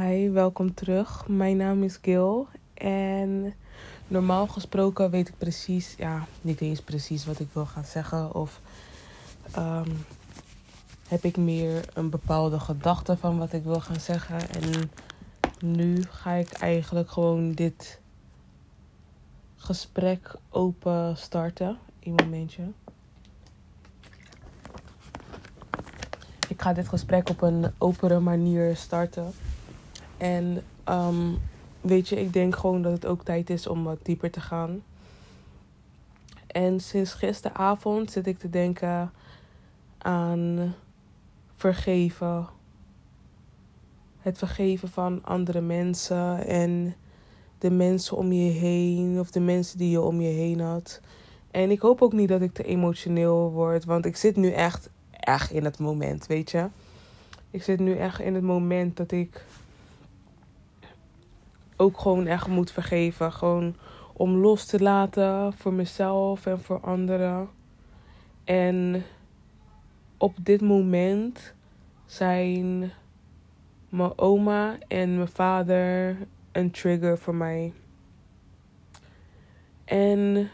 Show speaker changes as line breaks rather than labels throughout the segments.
Hi, welkom terug. Mijn naam is Gil en normaal gesproken weet ik precies, ja, niet eens precies wat ik wil gaan zeggen of ehm, heb ik meer een bepaalde gedachte van wat ik wil gaan zeggen. En nu ga ik eigenlijk gewoon dit gesprek open starten. Een momentje. Ik ga dit gesprek op een opere manier starten. En um, weet je, ik denk gewoon dat het ook tijd is om wat dieper te gaan. En sinds gisteravond zit ik te denken aan vergeven. Het vergeven van andere mensen en de mensen om je heen of de mensen die je om je heen had. En ik hoop ook niet dat ik te emotioneel word, want ik zit nu echt, echt in het moment, weet je. Ik zit nu echt in het moment dat ik ook gewoon echt moet vergeven. Gewoon om los te laten voor mezelf en voor anderen. En op dit moment zijn mijn oma en mijn vader een trigger voor mij. En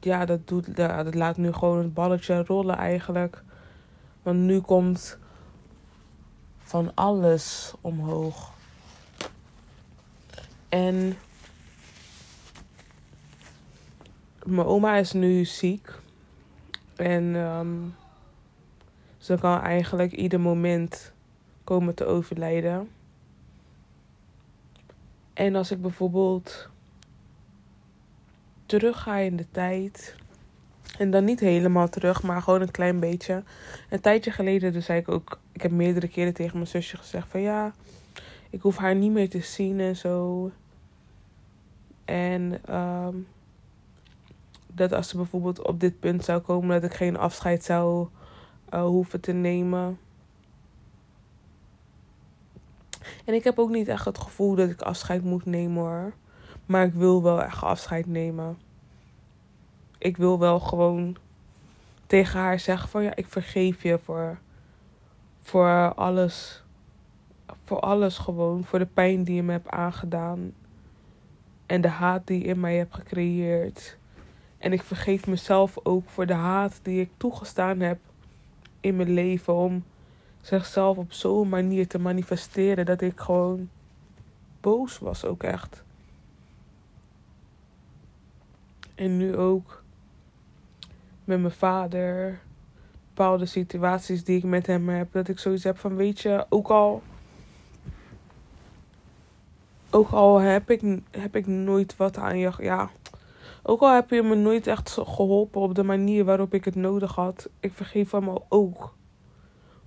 ja, dat, doet, dat laat nu gewoon het balletje rollen eigenlijk. Want nu komt van alles omhoog. En mijn oma is nu ziek. En um, ze kan eigenlijk ieder moment komen te overlijden. En als ik bijvoorbeeld terug ga in de tijd. En dan niet helemaal terug, maar gewoon een klein beetje. Een tijdje geleden dus zei ik ook... Ik heb meerdere keren tegen mijn zusje gezegd van ja... Ik hoef haar niet meer te zien en zo. En um, dat als ze bijvoorbeeld op dit punt zou komen... dat ik geen afscheid zou uh, hoeven te nemen. En ik heb ook niet echt het gevoel dat ik afscheid moet nemen hoor. Maar ik wil wel echt afscheid nemen ik wil wel gewoon tegen haar zeggen van ja, ik vergeef je voor, voor alles. Voor alles gewoon. Voor de pijn die je me hebt aangedaan. En de haat die je in mij hebt gecreëerd. En ik vergeef mezelf ook voor de haat die ik toegestaan heb in mijn leven. Om zichzelf op zo'n manier te manifesteren dat ik gewoon boos was ook echt. En nu ook met mijn vader. Bepaalde situaties die ik met hem heb. Dat ik zoiets heb van, weet je, ook al. Ook al heb ik, heb ik nooit wat aan je. Ja. Ook al heb je me nooit echt geholpen op de manier waarop ik het nodig had. Ik vergeef hem ook.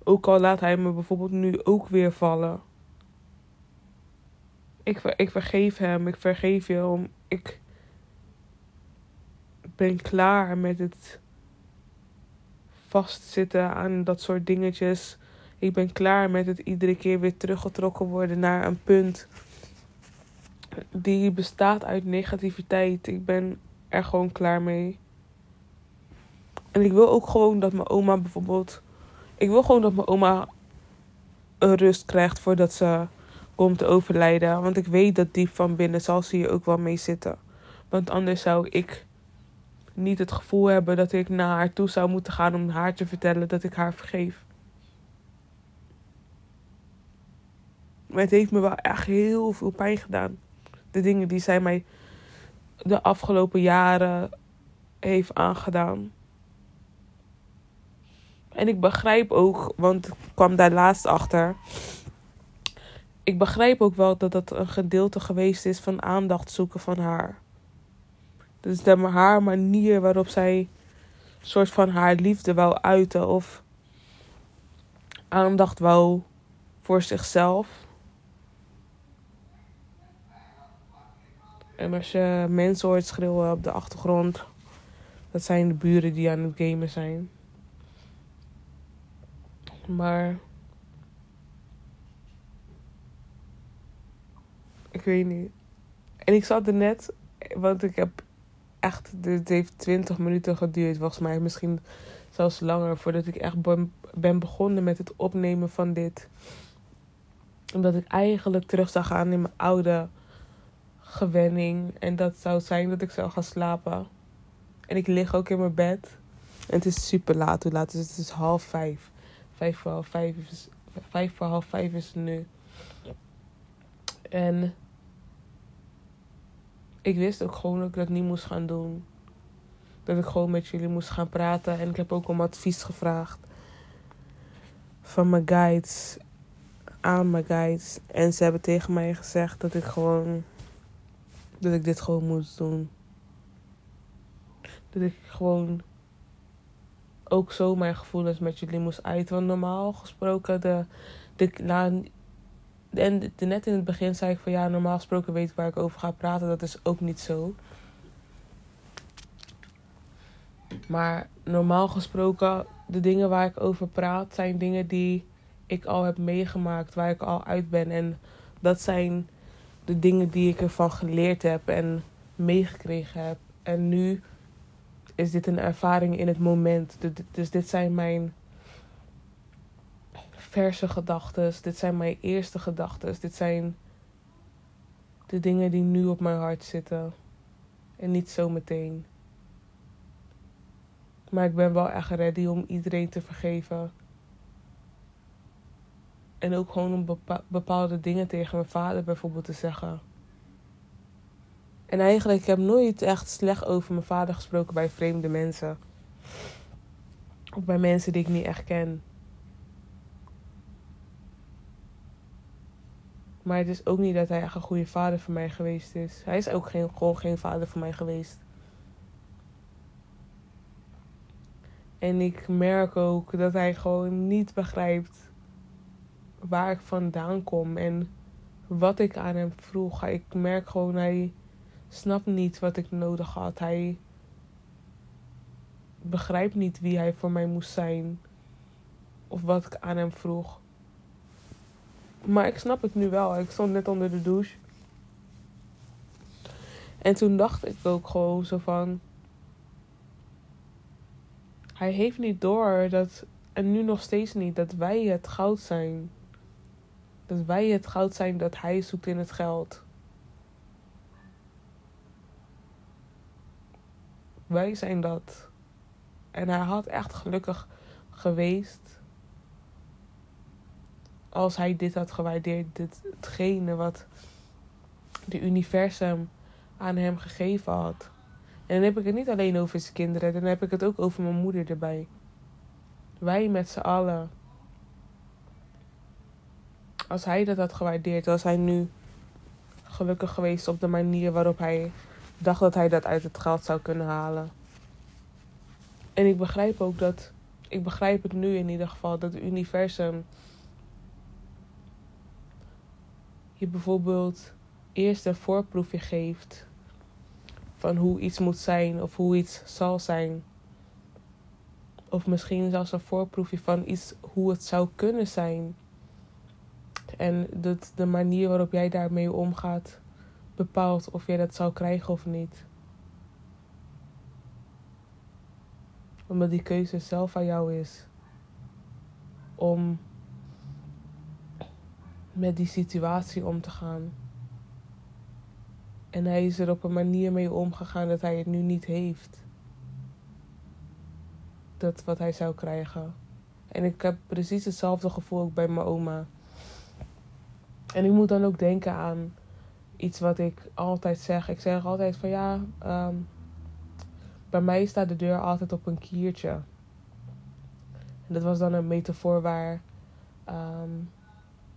Ook al laat hij me bijvoorbeeld nu ook weer vallen. Ik, ik vergeef hem. Ik vergeef je om. Ik ben klaar met het vastzitten aan dat soort dingetjes. Ik ben klaar met het iedere keer weer teruggetrokken worden naar een punt die bestaat uit negativiteit. Ik ben er gewoon klaar mee. En ik wil ook gewoon dat mijn oma bijvoorbeeld. Ik wil gewoon dat mijn oma een rust krijgt voordat ze komt te overlijden. Want ik weet dat diep van binnen zal ze hier ook wel mee zitten. Want anders zou ik niet het gevoel hebben dat ik naar haar toe zou moeten gaan om haar te vertellen dat ik haar vergeef. Maar het heeft me wel echt heel veel pijn gedaan. De dingen die zij mij de afgelopen jaren heeft aangedaan. En ik begrijp ook, want ik kwam daar laatst achter. Ik begrijp ook wel dat dat een gedeelte geweest is van aandacht zoeken van haar. Dat is haar manier waarop zij soort van haar liefde wou uiten of aandacht wou voor zichzelf. En als je mensen hoort schreeuwen op de achtergrond, dat zijn de buren die aan het gamen zijn. Maar ik weet niet. En ik zat er net, want ik heb echt, dit heeft 20 minuten geduurd, volgens mij misschien zelfs langer, voordat ik echt ben begonnen met het opnemen van dit. Omdat ik eigenlijk terug zou gaan in mijn oude gewenning. En dat zou zijn dat ik zou gaan slapen. En ik lig ook in mijn bed. En het is super laat. Hoe laat is het? Het is half vijf. Vijf voor half vijf is, vijf voor half vijf is het nu. En ik wist ook gewoon dat ik dat niet moest gaan doen. Dat ik gewoon met jullie moest gaan praten. En ik heb ook om advies gevraagd. Van mijn guides. Aan mijn guides. En ze hebben tegen mij gezegd dat ik gewoon. Dat ik dit gewoon moest doen. Dat ik gewoon ook zo mijn gevoelens met jullie moest uiten. Want normaal gesproken, de, de, en net in het begin zei ik van ja, normaal gesproken weet ik waar ik over ga praten. Dat is ook niet zo. Maar normaal gesproken, de dingen waar ik over praat, zijn dingen die ik al heb meegemaakt, waar ik al uit ben. En dat zijn de dingen die ik ervan geleerd heb en meegekregen heb. En nu is dit een ervaring in het moment. Dus dit zijn mijn verse gedachten. Dit zijn mijn eerste gedachten. Dit zijn de dingen die nu op mijn hart zitten. En niet zo meteen. Maar ik ben wel echt ready om iedereen te vergeven. En ook gewoon om bepaalde dingen tegen mijn vader bijvoorbeeld te zeggen. En eigenlijk heb ik nooit echt slecht over mijn vader gesproken bij vreemde mensen. Of bij mensen die ik niet echt ken. Maar het is ook niet dat hij echt een goede vader voor mij geweest is. Hij is ook geen, gewoon geen vader voor mij geweest. En ik merk ook dat hij gewoon niet begrijpt waar ik vandaan kom en wat ik aan hem vroeg. Ik merk gewoon, hij snapt niet wat ik nodig had. Hij begrijpt niet wie hij voor mij moest zijn of wat ik aan hem vroeg. Maar ik snap het nu wel. Ik stond net onder de douche. En toen dacht ik ook gewoon zo van. Hij heeft niet door dat. En nu nog steeds niet. Dat wij het goud zijn. Dat wij het goud zijn dat hij zoekt in het geld. Wij zijn dat. En hij had echt gelukkig geweest als hij dit had gewaardeerd, dit, hetgene wat de universum aan hem gegeven had. En dan heb ik het niet alleen over zijn kinderen, dan heb ik het ook over mijn moeder erbij. Wij met z'n allen. Als hij dat had gewaardeerd, was hij nu gelukkig geweest op de manier waarop hij dacht dat hij dat uit het geld zou kunnen halen. En ik begrijp ook dat, ik begrijp het nu in ieder geval, dat het universum je bijvoorbeeld eerst een voorproefje geeft van hoe iets moet zijn of hoe iets zal zijn. Of misschien zelfs een voorproefje van iets hoe het zou kunnen zijn. En dat de manier waarop jij daarmee omgaat bepaalt of jij dat zou krijgen of niet. Omdat die keuze zelf aan jou is. Om met die situatie om te gaan. En hij is er op een manier mee omgegaan dat hij het nu niet heeft. Dat wat hij zou krijgen. En ik heb precies hetzelfde gevoel ook bij mijn oma. En ik moet dan ook denken aan iets wat ik altijd zeg. Ik zeg altijd van ja, ehm, bij mij staat de deur altijd op een kiertje. En dat was dan een metafoor waar ehm,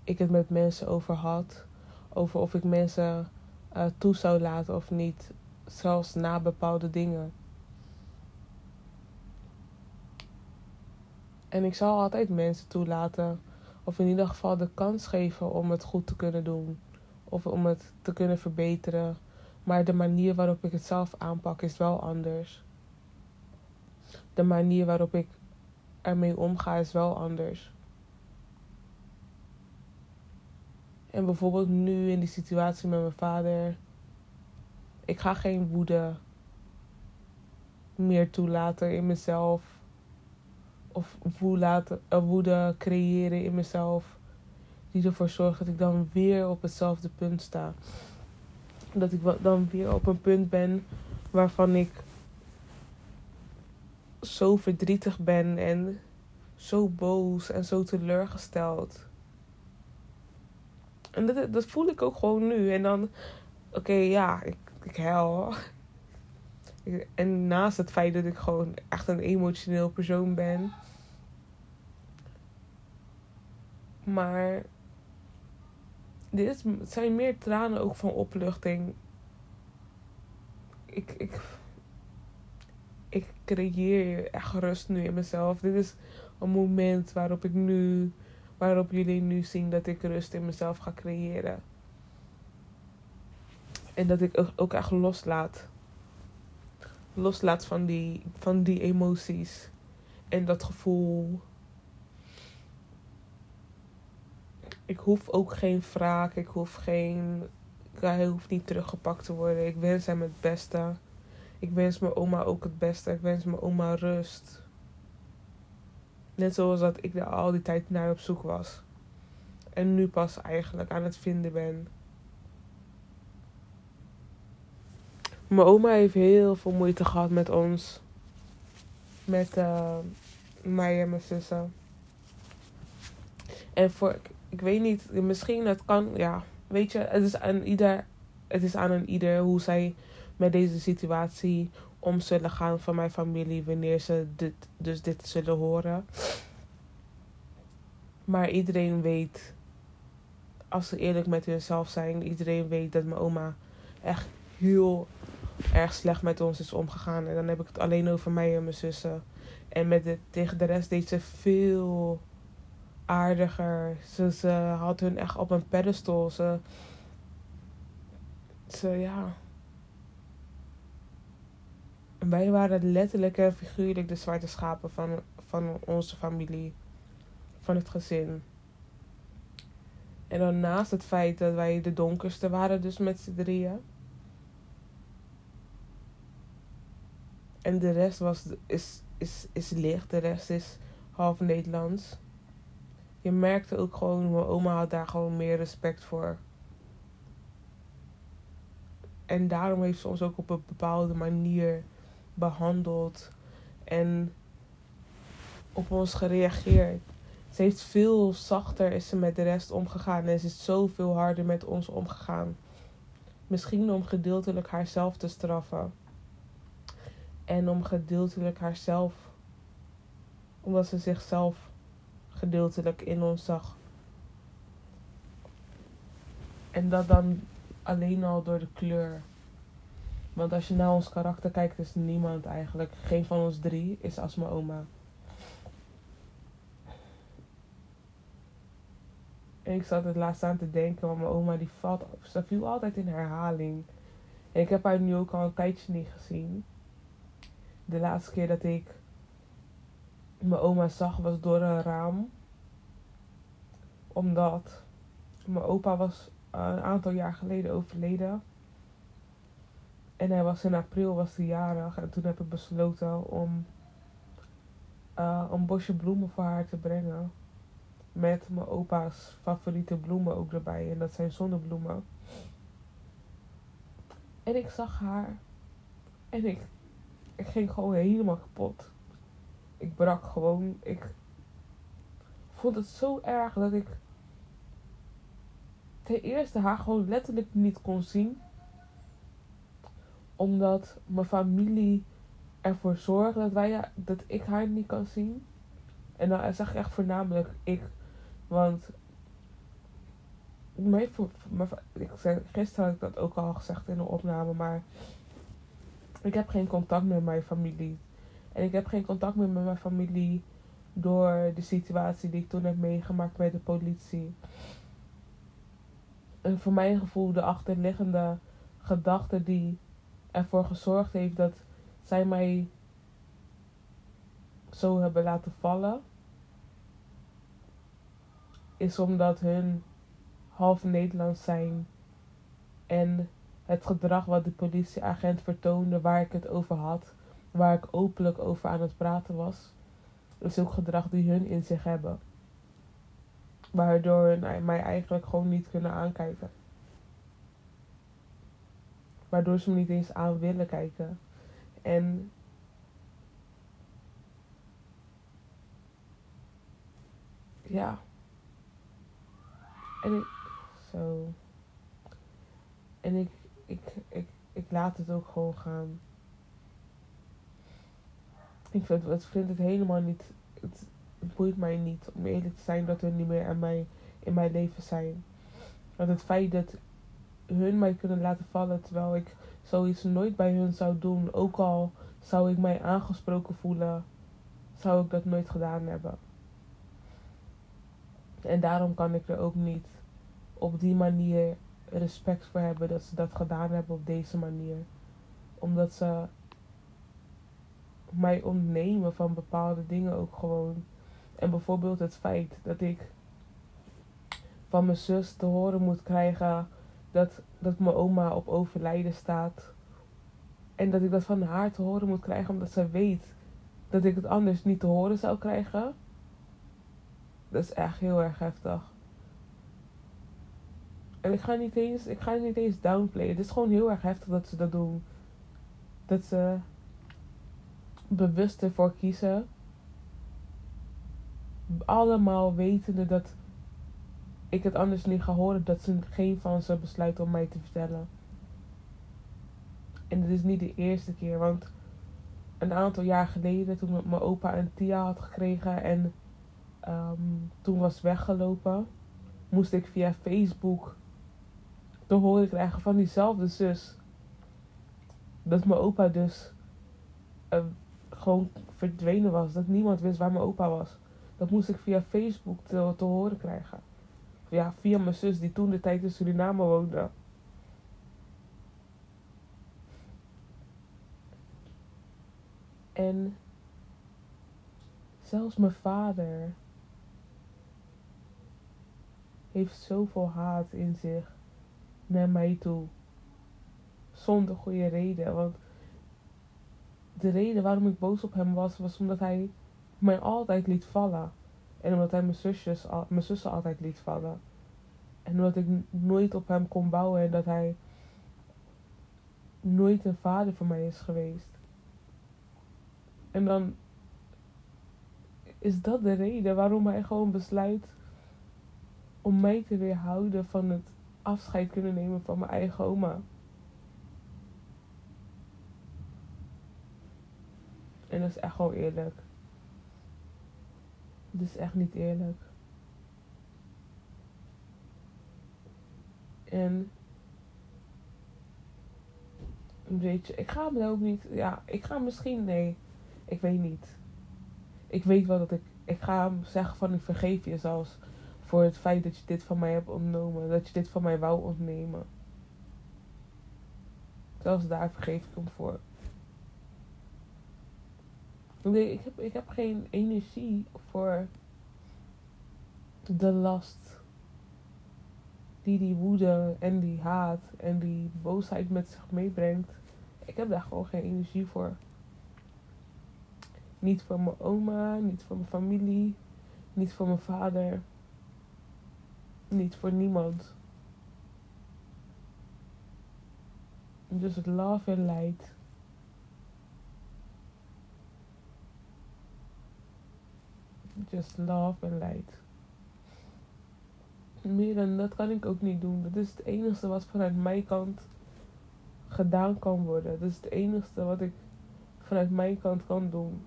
ik het met mensen over had. Over of ik mensen uh, toe zou laten of niet. Zelfs na bepaalde dingen. En ik zal altijd mensen toelaten. Of in ieder geval de kans geven om het goed te kunnen doen. Of om het te kunnen verbeteren. Maar de manier waarop ik het zelf aanpak is wel anders. De manier waarop ik ermee omga is wel anders. En bijvoorbeeld nu in die situatie met mijn vader. Ik ga geen woede meer toelaten in mezelf. of woede, woede creëren in mezelf. Die ervoor zorgt dat ik dan weer op hetzelfde punt sta. Dat ik dan weer op een punt ben waarvan ik zo verdrietig ben en zo boos en zo teleurgesteld. En dat, dat voel ik ook gewoon nu. En dan, oké, ja, ik, ik huil. En naast het feit dat ik gewoon echt een emotioneel persoon ben. Maar dit zijn meer tranen ook van opluchting. Ik, ik, ik creëer echt rust nu in mezelf. Dit is een moment waarop ik nu, waarop jullie nu zien dat ik rust in mezelf ga creëren. En dat ik ook echt loslaat. Loslaat van die, van die emoties. En dat gevoel. Ik hoef ook geen wraak. Ik hoef geen. Hij hoeft niet teruggepakt te worden. Ik wens hem het beste. Ik wens mijn oma ook het beste. Ik wens mijn oma rust. Net zoals dat ik er al die tijd naar op zoek was. En nu pas eigenlijk aan het vinden ben. Mijn oma heeft heel veel moeite gehad met ons. Met uh, mij en mijn zussen. En voor, ik weet niet, misschien het kan, ja, weet je, het is aan ieder, het is aan een ieder hoe zij met deze situatie om zullen gaan van mijn familie wanneer ze dit, dus dit zullen horen. Maar iedereen weet, als ze eerlijk met hunzelf zijn, iedereen weet dat mijn oma echt heel erg slecht met ons is omgegaan. En dan heb ik het alleen over mij en mijn zussen. En met de, tegen de rest deed ze veel aardiger. Ze, ze had hun echt op een pedestal. Ze, ze ja. Wij waren letterlijk en figuurlijk de zwarte schapen van, van onze familie. Van het gezin. En dan naast het feit dat wij de donkerste waren, dus met z'n drieën. En de rest was, is, is, is licht. De rest is half Nederlands. Je merkte ook gewoon, mijn oma had daar gewoon meer respect voor. En daarom heeft ze ons ook op een bepaalde manier behandeld. En op ons gereageerd. Ze heeft veel zachter is ze met de rest omgegaan. En ze is zoveel harder met ons omgegaan. Misschien om gedeeltelijk haarzelf te straffen. En om gedeeltelijk haarzelf, omdat ze zichzelf gedeeltelijk in ons zag. En dat dan alleen al door de kleur. Want als je naar ons karakter kijkt, is niemand eigenlijk. Geen van ons drie is als mijn oma. En ik zat het laatst aan te denken, want mijn oma die valt, ze viel altijd in herhaling. En ik heb haar nu ook al een tijdje niet gezien de laatste keer dat ik mijn oma zag was door een raam. Omdat mijn opa was een aantal jaar geleden overleden. En hij was in april was hij jarig. En toen heb ik besloten om een bosje bloemen voor haar te brengen. Met mijn opa's favoriete bloemen ook erbij. En dat zijn zonnebloemen. En ik zag haar. En ik ik ging gewoon helemaal kapot. Ik brak gewoon. Ik vond het zo erg dat ik ten eerste haar gewoon letterlijk niet kon zien. Omdat mijn familie ervoor zorgde dat, wij, dat ik haar niet kan zien. En dan zag ik echt voornamelijk ik. Want mijn, ik zei, gisteren had ik dat ook al gezegd in de opname, maar ik heb geen contact met mijn familie. En ik heb geen contact meer met mijn familie door de situatie die ik toen heb meegemaakt bij de politie. En voor mijn gevoel de achterliggende gedachte die ervoor gezorgd heeft dat zij mij zo hebben laten vallen. Is omdat hun half Nederlands zijn en het gedrag wat de politieagent vertoonde waar ik het over had, waar ik openlijk over aan het praten was. is ook gedrag die hun in zich hebben. Waardoor hun mij eigenlijk gewoon niet kunnen aankijken. Waardoor ze me niet eens aan willen kijken. En ja. En ik. Zo. En ik, ik, ik, ik laat het ook gewoon gaan. Ik vind, het, vind het helemaal niet. Het, boeit mij niet om eerlijk te zijn dat hun niet meer aan mij, in mijn leven zijn. Want het feit dat hun mij kunnen laten vallen terwijl ik zoiets nooit bij hun zou doen, ook al zou ik mij aangesproken voelen, zou ik dat nooit gedaan hebben. En daarom kan ik er ook niet op die manier respect voor hebben dat ze dat gedaan hebben op deze manier. Omdat ze mij ontnemen van bepaalde dingen ook gewoon. En bijvoorbeeld het feit dat ik van mijn zus te horen moet krijgen dat, dat mijn oma op overlijden staat. En dat ik dat van haar te horen moet krijgen omdat ze weet dat ik het anders niet te horen zou krijgen. Dat is echt heel erg heftig. En ik ga niet eens, ik ga niet eens downplayen. Het is gewoon heel erg heftig dat ze dat doen. Dat ze bewust ervoor kiezen. Allemaal wetende dat ik het anders niet ga horen. Dat ze geen van ze besluiten om mij te vertellen. En dit is niet de eerste keer. Want een aantal jaar geleden, toen mijn opa een Tia had gekregen en um, toen was weggelopen, moest ik via Facebook te horen krijgen van diezelfde zus. Dat mijn opa dus uh, gewoon verdwenen was. Dat niemand wist waar mijn opa was. Dat moest ik via Facebook te horen krijgen. Ja, via mijn zus die toen de tijd in Suriname woonde. En zelfs mijn vader heeft zoveel haat in zich naar mij toe. Zonder goede reden. Want de reden waarom ik boos op hem was, was omdat hij mij altijd liet vallen. En omdat hij mijn, zusjes, mijn zussen altijd liet vallen. En omdat ik nooit op hem kon bouwen en dat hij nooit een vader voor mij is geweest. En dan is dat de reden waarom hij gewoon besluit om mij te weerhouden van het afscheid kunnen nemen van mijn eigen oma. En dat is echt gewoon eerlijk. Dat is echt niet eerlijk. En weet je, ik ga me ook niet. Ja, ik ga misschien. Nee, ik weet niet. Ik weet wel dat ik. Ik ga hem zeggen van ik vergeef je zelfs voor het feit dat je dit van mij hebt ontnomen. Dat je dit van mij wou ontnemen. Zelfs daar vergeef ik hem voor. Nee, ik heb, ik heb geen energie voor de last die die woede en die haat en die boosheid met zich meebrengt. Ik heb daar gewoon geen energie voor. Niet voor mijn oma, niet voor mijn familie, niet voor mijn vader. Niet voor niemand. Just love and light. Just love and light. Meer dan dat kan ik ook niet doen. Dat is het enige wat vanuit mijn kant gedaan kan worden. Dat is het enige wat ik vanuit mijn kant kan doen.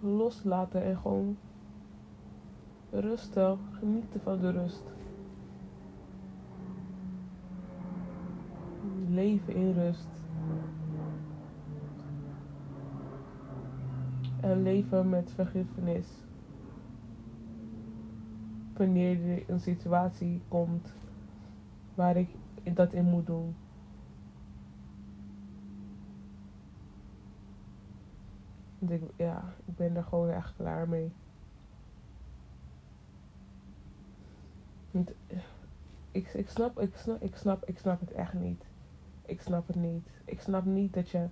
Loslaten en gewoon Rustig, genieten van de rust. Leven in rust. En leven met vergiffenis. Wanneer er een situatie komt waar ik dat in moet doen. Ik, ja, ik ben er gewoon echt klaar mee. ik, ik, snap, ik, snap, ik, snap, ik snap het echt niet. Ik snap het niet. Ik snap niet dat je,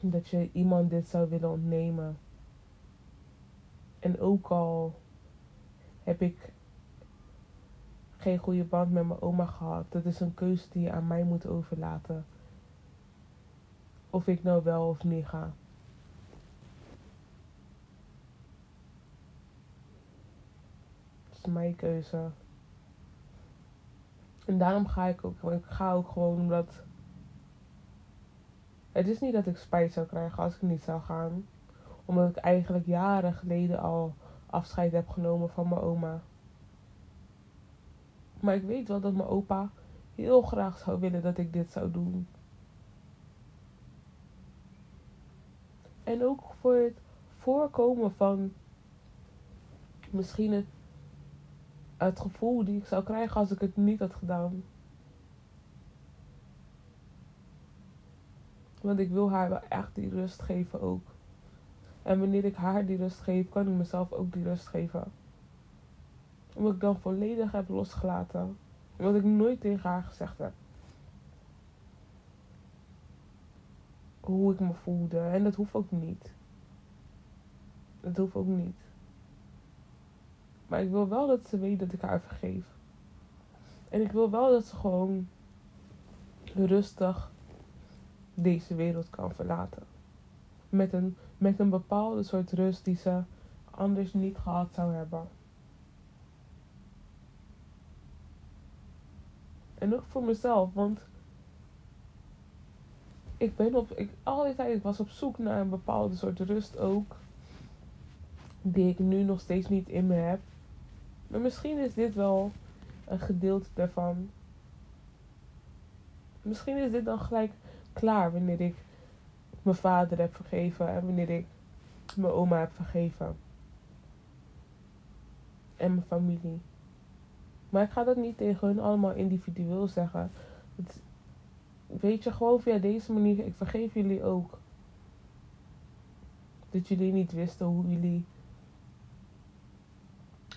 dat je iemand dit zou willen ontnemen. En ook al heb ik geen goede band met mijn oma gehad, dat is een keuze die je aan mij moet overlaten. Of ik nou wel of niet ga. Het is mijn keuze. En daarom ga ik ook. Ik ga ook gewoon omdat. Het is niet dat ik spijt zou krijgen als ik niet zou gaan. Omdat ik eigenlijk jaren geleden al afscheid heb genomen van mijn oma. Maar ik weet wel dat mijn opa heel graag zou willen dat ik dit zou doen. En ook voor het voorkomen van misschien het, het gevoel die ik zou krijgen als ik het niet had gedaan. Want ik wil haar wel echt die rust geven ook. En wanneer ik haar die rust geef, kan ik mezelf ook die rust geven. Omdat ik dan volledig heb losgelaten. Wat ik nooit tegen haar gezegd heb. Hoe ik me voelde. En dat hoeft ook niet. Dat hoeft ook niet. Maar ik wil wel dat ze weet dat ik haar vergeef. En ik wil wel dat ze gewoon rustig deze wereld kan verlaten. Met een, met een bepaalde soort rust die ze anders niet gehad zou hebben. En ook voor mezelf, want ik ben op, ik, al die tijd was op zoek naar een bepaalde soort rust ook. Die ik nu nog steeds niet in me heb. Maar misschien is dit wel een gedeelte daarvan. Misschien is dit dan gelijk klaar wanneer ik mijn vader heb vergeven en wanneer ik mijn oma heb vergeven. En mijn familie. Maar ik ga dat niet tegen hun allemaal individueel zeggen. Het, weet je, gewoon via deze manier, ik vergeef jullie ook. Dat jullie niet wisten hoe jullie,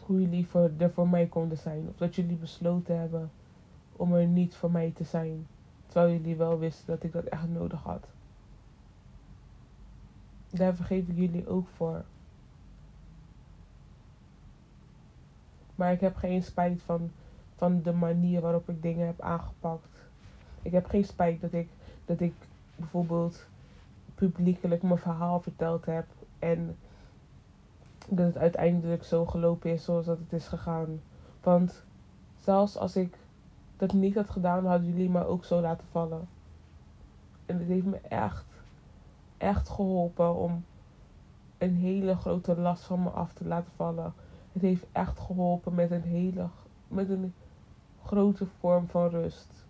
hoe jullie voor, er voor mij konden zijn. Of dat jullie besloten hebben om er niet voor mij te zijn. Terwijl jullie wel wisten dat ik dat echt nodig had. Daar vergeef ik jullie ook voor. Maar ik heb geen spijt van, van de manier waarop ik dingen heb aangepakt. Ik heb geen spijt dat ik, dat ik bijvoorbeeld publiekelijk mijn verhaal verteld heb. En dat het uiteindelijk zo gelopen is zoals dat het is gegaan. Want zelfs als ik dat niet had gedaan, hadden jullie me ook zo laten vallen. En het heeft me echt, echt geholpen om een hele grote last van me af te laten vallen. Het heeft echt geholpen met een hele, met een grote vorm van rust.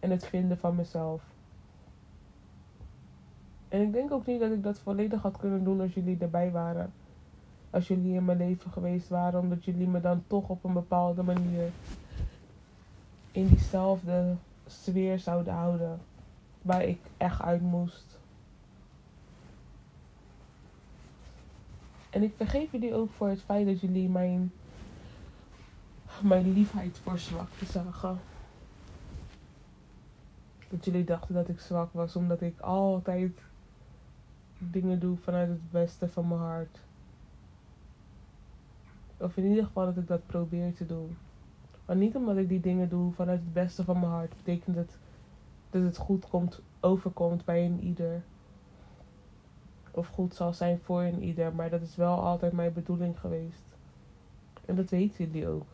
En het vinden van mezelf. En ik denk ook niet dat ik dat volledig had kunnen doen als jullie erbij waren. Als jullie in mijn leven geweest waren, omdat jullie me dan toch op een bepaalde manier in diezelfde sfeer zouden houden. Waar ik echt uit moest. En ik vergeef jullie ook voor het feit dat jullie mijn, mijn liefheid voor zwakte zagen. Dat jullie dachten dat ik zwak was omdat ik altijd dingen doe vanuit het beste van mijn hart. Of in ieder geval dat ik dat probeer te doen. Maar niet omdat ik die dingen doe vanuit het beste van mijn hart. Betekent het dat het goed komt, overkomt bij een ieder. Of goed zal zijn voor een ieder. Maar dat is wel altijd mijn bedoeling geweest. En dat weten jullie ook.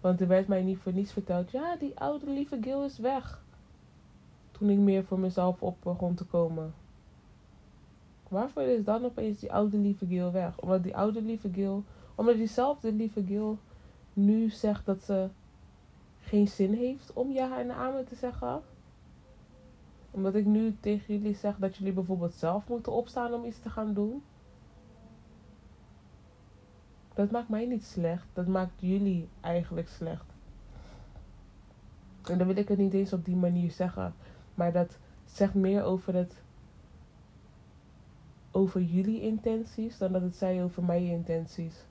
Want er werd mij niet voor niets verteld. Ja, die oude lieve Gil is weg. Toen ik meer voor mezelf op begon te komen. Waarvoor is dan opeens die oude lieve Gil weg? Omdat die oude lieve Gil omdat diezelfde lieve Gil nu zegt dat ze geen zin heeft om ja en amen te zeggen. Omdat ik nu tegen jullie zeg dat jullie bijvoorbeeld zelf moeten opstaan om iets te gaan doen. Dat maakt mij niet slecht. Dat maakt jullie eigenlijk slecht. En dan wil ik het niet eens op die manier zeggen. Maar dat zegt meer over het. Over jullie intenties dan dat het zei over mijn intenties.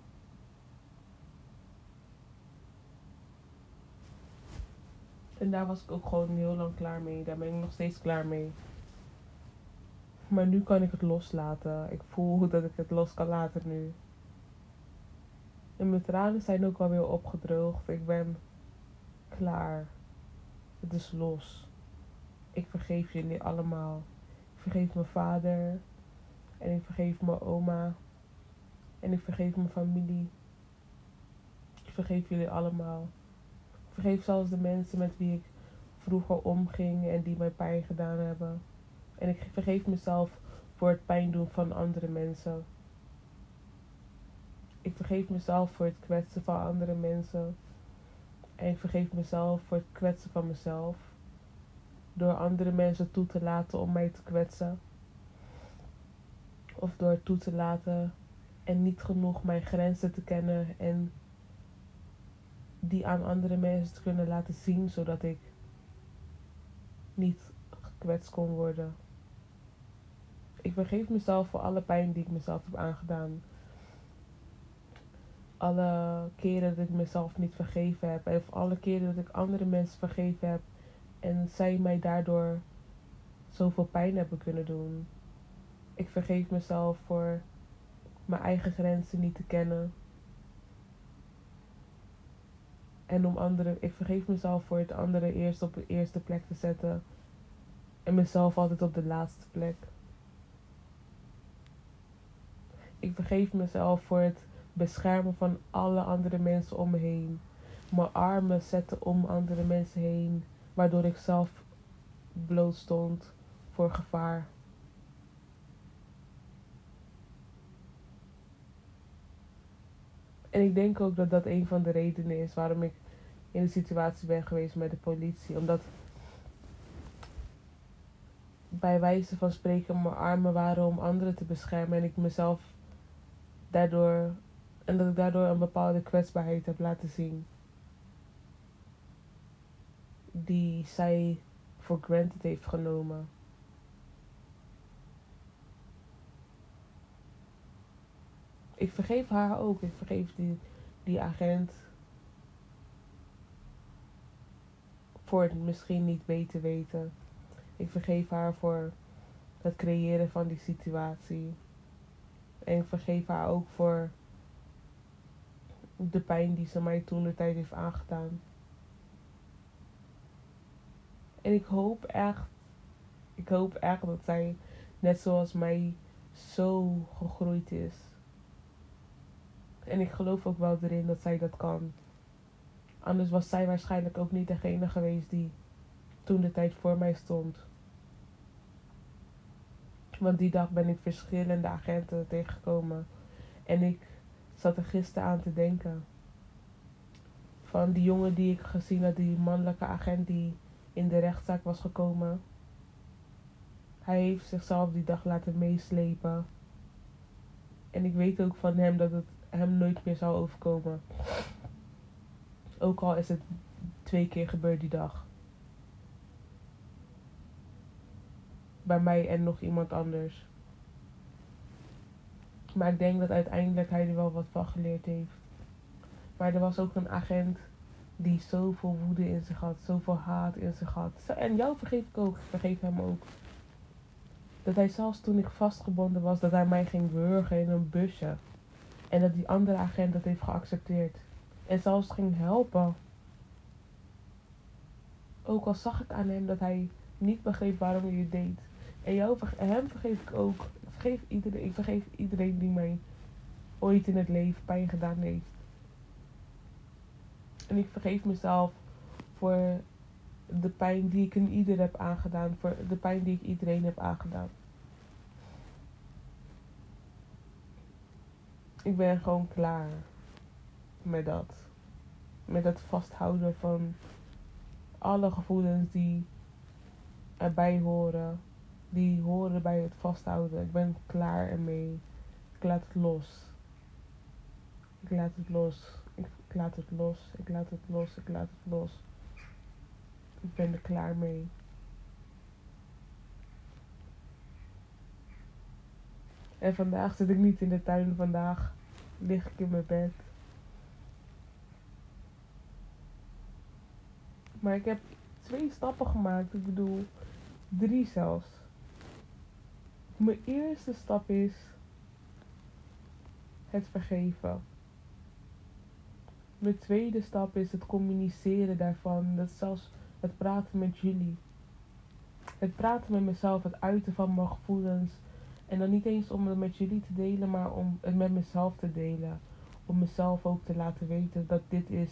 En daar was ik ook gewoon heel lang klaar mee. Daar ben ik nog steeds klaar mee. Maar nu kan ik het loslaten. Ik voel dat ik het los kan laten nu. En mijn tranen zijn ook alweer opgedroogd. Ik ben klaar. Het is los. Ik vergeef jullie allemaal. Ik vergeef mijn vader. En ik vergeef mijn oma. En ik vergeef mijn familie. Ik vergeef jullie allemaal. Vergeef zelfs de mensen met wie ik vroeger omging en die mij pijn gedaan hebben. En ik vergeef mezelf voor het pijn doen van andere mensen. Ik vergeef mezelf voor het kwetsen van andere mensen. En ik vergeef mezelf voor het kwetsen van mezelf. Door andere mensen toe te laten om mij te kwetsen. Of door toe te laten en niet genoeg mijn grenzen te kennen en die aan andere mensen te kunnen laten zien, zodat ik niet gekwetst kon worden. Ik vergeef mezelf voor alle pijn die ik mezelf heb aangedaan. Alle keren dat ik mezelf niet vergeven heb. Of alle keren dat ik andere mensen vergeven heb. En zij mij daardoor zoveel pijn hebben kunnen doen. Ik vergeef mezelf voor mijn eigen grenzen niet te kennen. En om anderen, ik vergeef mezelf voor het andere eerst op de eerste plek te zetten. En mezelf altijd op de laatste plek. Ik vergeef mezelf voor het beschermen van alle andere mensen om me heen. Mijn armen zetten om andere mensen heen, waardoor ik zelf bloot stond voor gevaar. En ik denk ook dat dat een van de redenen is waarom ik in de situatie ben geweest met de politie. Omdat bij wijze van spreken mijn armen waren om anderen te beschermen en ik mezelf daardoor en dat ik daardoor een bepaalde kwetsbaarheid heb laten zien. Die zij voor granted heeft genomen. Ik vergeef haar ook. Ik vergeef die, die agent. Voor het misschien niet weten weten. Ik vergeef haar voor het creëren van die situatie. En ik vergeef haar ook voor de pijn die ze mij toen de tijd heeft aangedaan. En ik hoop echt, ik hoop echt dat zij net zoals mij zo gegroeid is. En ik geloof ook wel erin dat zij dat kan. Anders was zij waarschijnlijk ook niet degene geweest die toen de tijd voor mij stond. Want die dag ben ik verschillende agenten tegengekomen. En ik zat er gisteren aan te denken. Van die jongen die ik gezien had, die mannelijke agent die in de rechtszaak was gekomen. Hij heeft zichzelf die dag laten meeslepen. En ik weet ook van hem dat het hem nooit meer zou overkomen. Ook al is het twee keer gebeurd die dag. Bij mij en nog iemand anders. Maar ik denk dat uiteindelijk hij er wel wat van geleerd heeft. Maar er was ook een agent die zoveel woede in zich had, zoveel haat in zich had. En jou vergeef ik ook, vergeef hem ook. Dat hij zelfs toen ik vastgebonden was, dat hij mij ging wurgen in een busje. En dat die andere agent dat heeft geaccepteerd. En zelfs ging helpen. Ook al zag ik aan hem dat hij niet begreep waarom hij het deed. En jou, hem vergeef ik ook vergeef iedereen, ik vergeef iedereen die mij ooit in het leven pijn gedaan heeft. En ik vergeef mezelf voor de pijn die ik in ieder heb aangedaan. Voor de pijn die ik iedereen heb aangedaan. Ik ben gewoon klaar met dat. Met het vasthouden van alle gevoelens die erbij horen die horen bij het vasthouden. Ik ben klaar ermee. Ik laat het los. Ik laat het los. Ik, laat het los. Ik laat het los. Ik laat het los. Ik ben er klaar mee. En vandaag zit ik niet in de tuin. Vandaag lig ik in mijn bed. Maar ik heb twee stappen gemaakt. Ik bedoel, drie zelfs Mijn eerste stap is het vergeven. Mijn tweede stap is het communiceren daarvan. Dat zelfs het praten met jullie. Het praten met mezelf, het uiten van mijn gevoelens. En dan niet eens om het met jullie te delen, maar om het met mezelf te delen. Om mezelf ook te laten weten dat dit is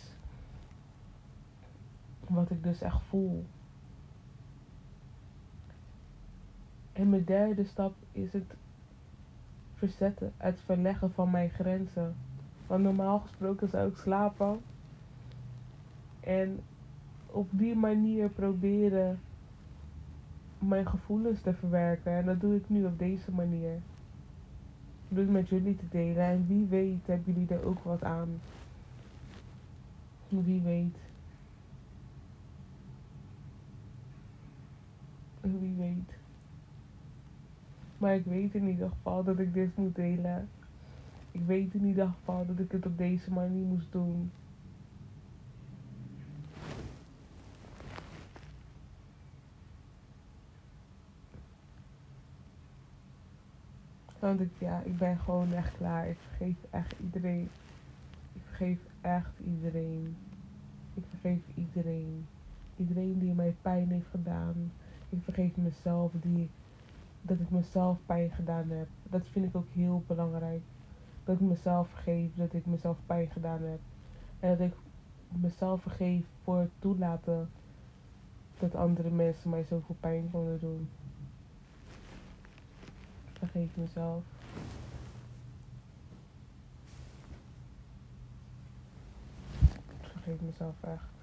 wat ik dus echt voel. En mijn derde stap is het verzetten, het verleggen van mijn grenzen. Want normaal gesproken zou ik slapen. En op die manier proberen mijn gevoelens te verwerken. En dat doe ik nu op deze manier. Doe het met jullie te delen. En wie weet hebben jullie er ook wat aan. Wie weet. Wie weet. Maar ik weet in ieder geval dat ik dit moet delen. Ik weet in ieder geval dat ik het op deze manier moest doen. Want ik, ja, ik ben gewoon echt klaar. Ik vergeef echt iedereen. Ik vergeef echt iedereen. Ik vergeef iedereen. Iedereen die mij pijn heeft gedaan. Ik vergeef mezelf die, dat ik mezelf pijn gedaan heb. Dat vind ik ook heel belangrijk. Dat ik mezelf vergeef dat ik mezelf pijn gedaan heb. En dat ik mezelf vergeef voor het toelaten dat andere mensen mij zoveel pijn konden doen. Ik vergeef mezelf. Ik vergeef mezelf echt.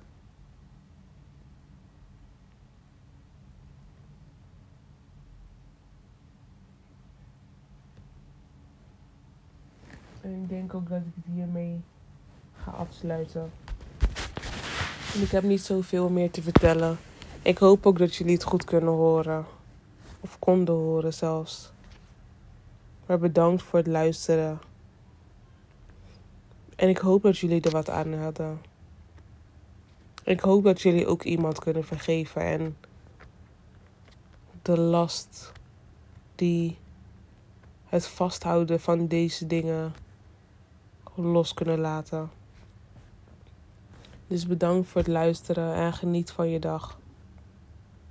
En ik denk ook dat ik het hiermee ga afsluiten. En ik heb niet zoveel meer te vertellen. Ik hoop ook dat jullie het goed kunnen horen. Of konden horen zelfs. Maar bedankt voor het luisteren. En ik hoop dat jullie er wat aan hadden. Ik hoop dat jullie ook iemand kunnen vergeven en de last die het vasthouden van deze dingen los kunnen laten. Dus bedankt voor het luisteren en geniet van je dag.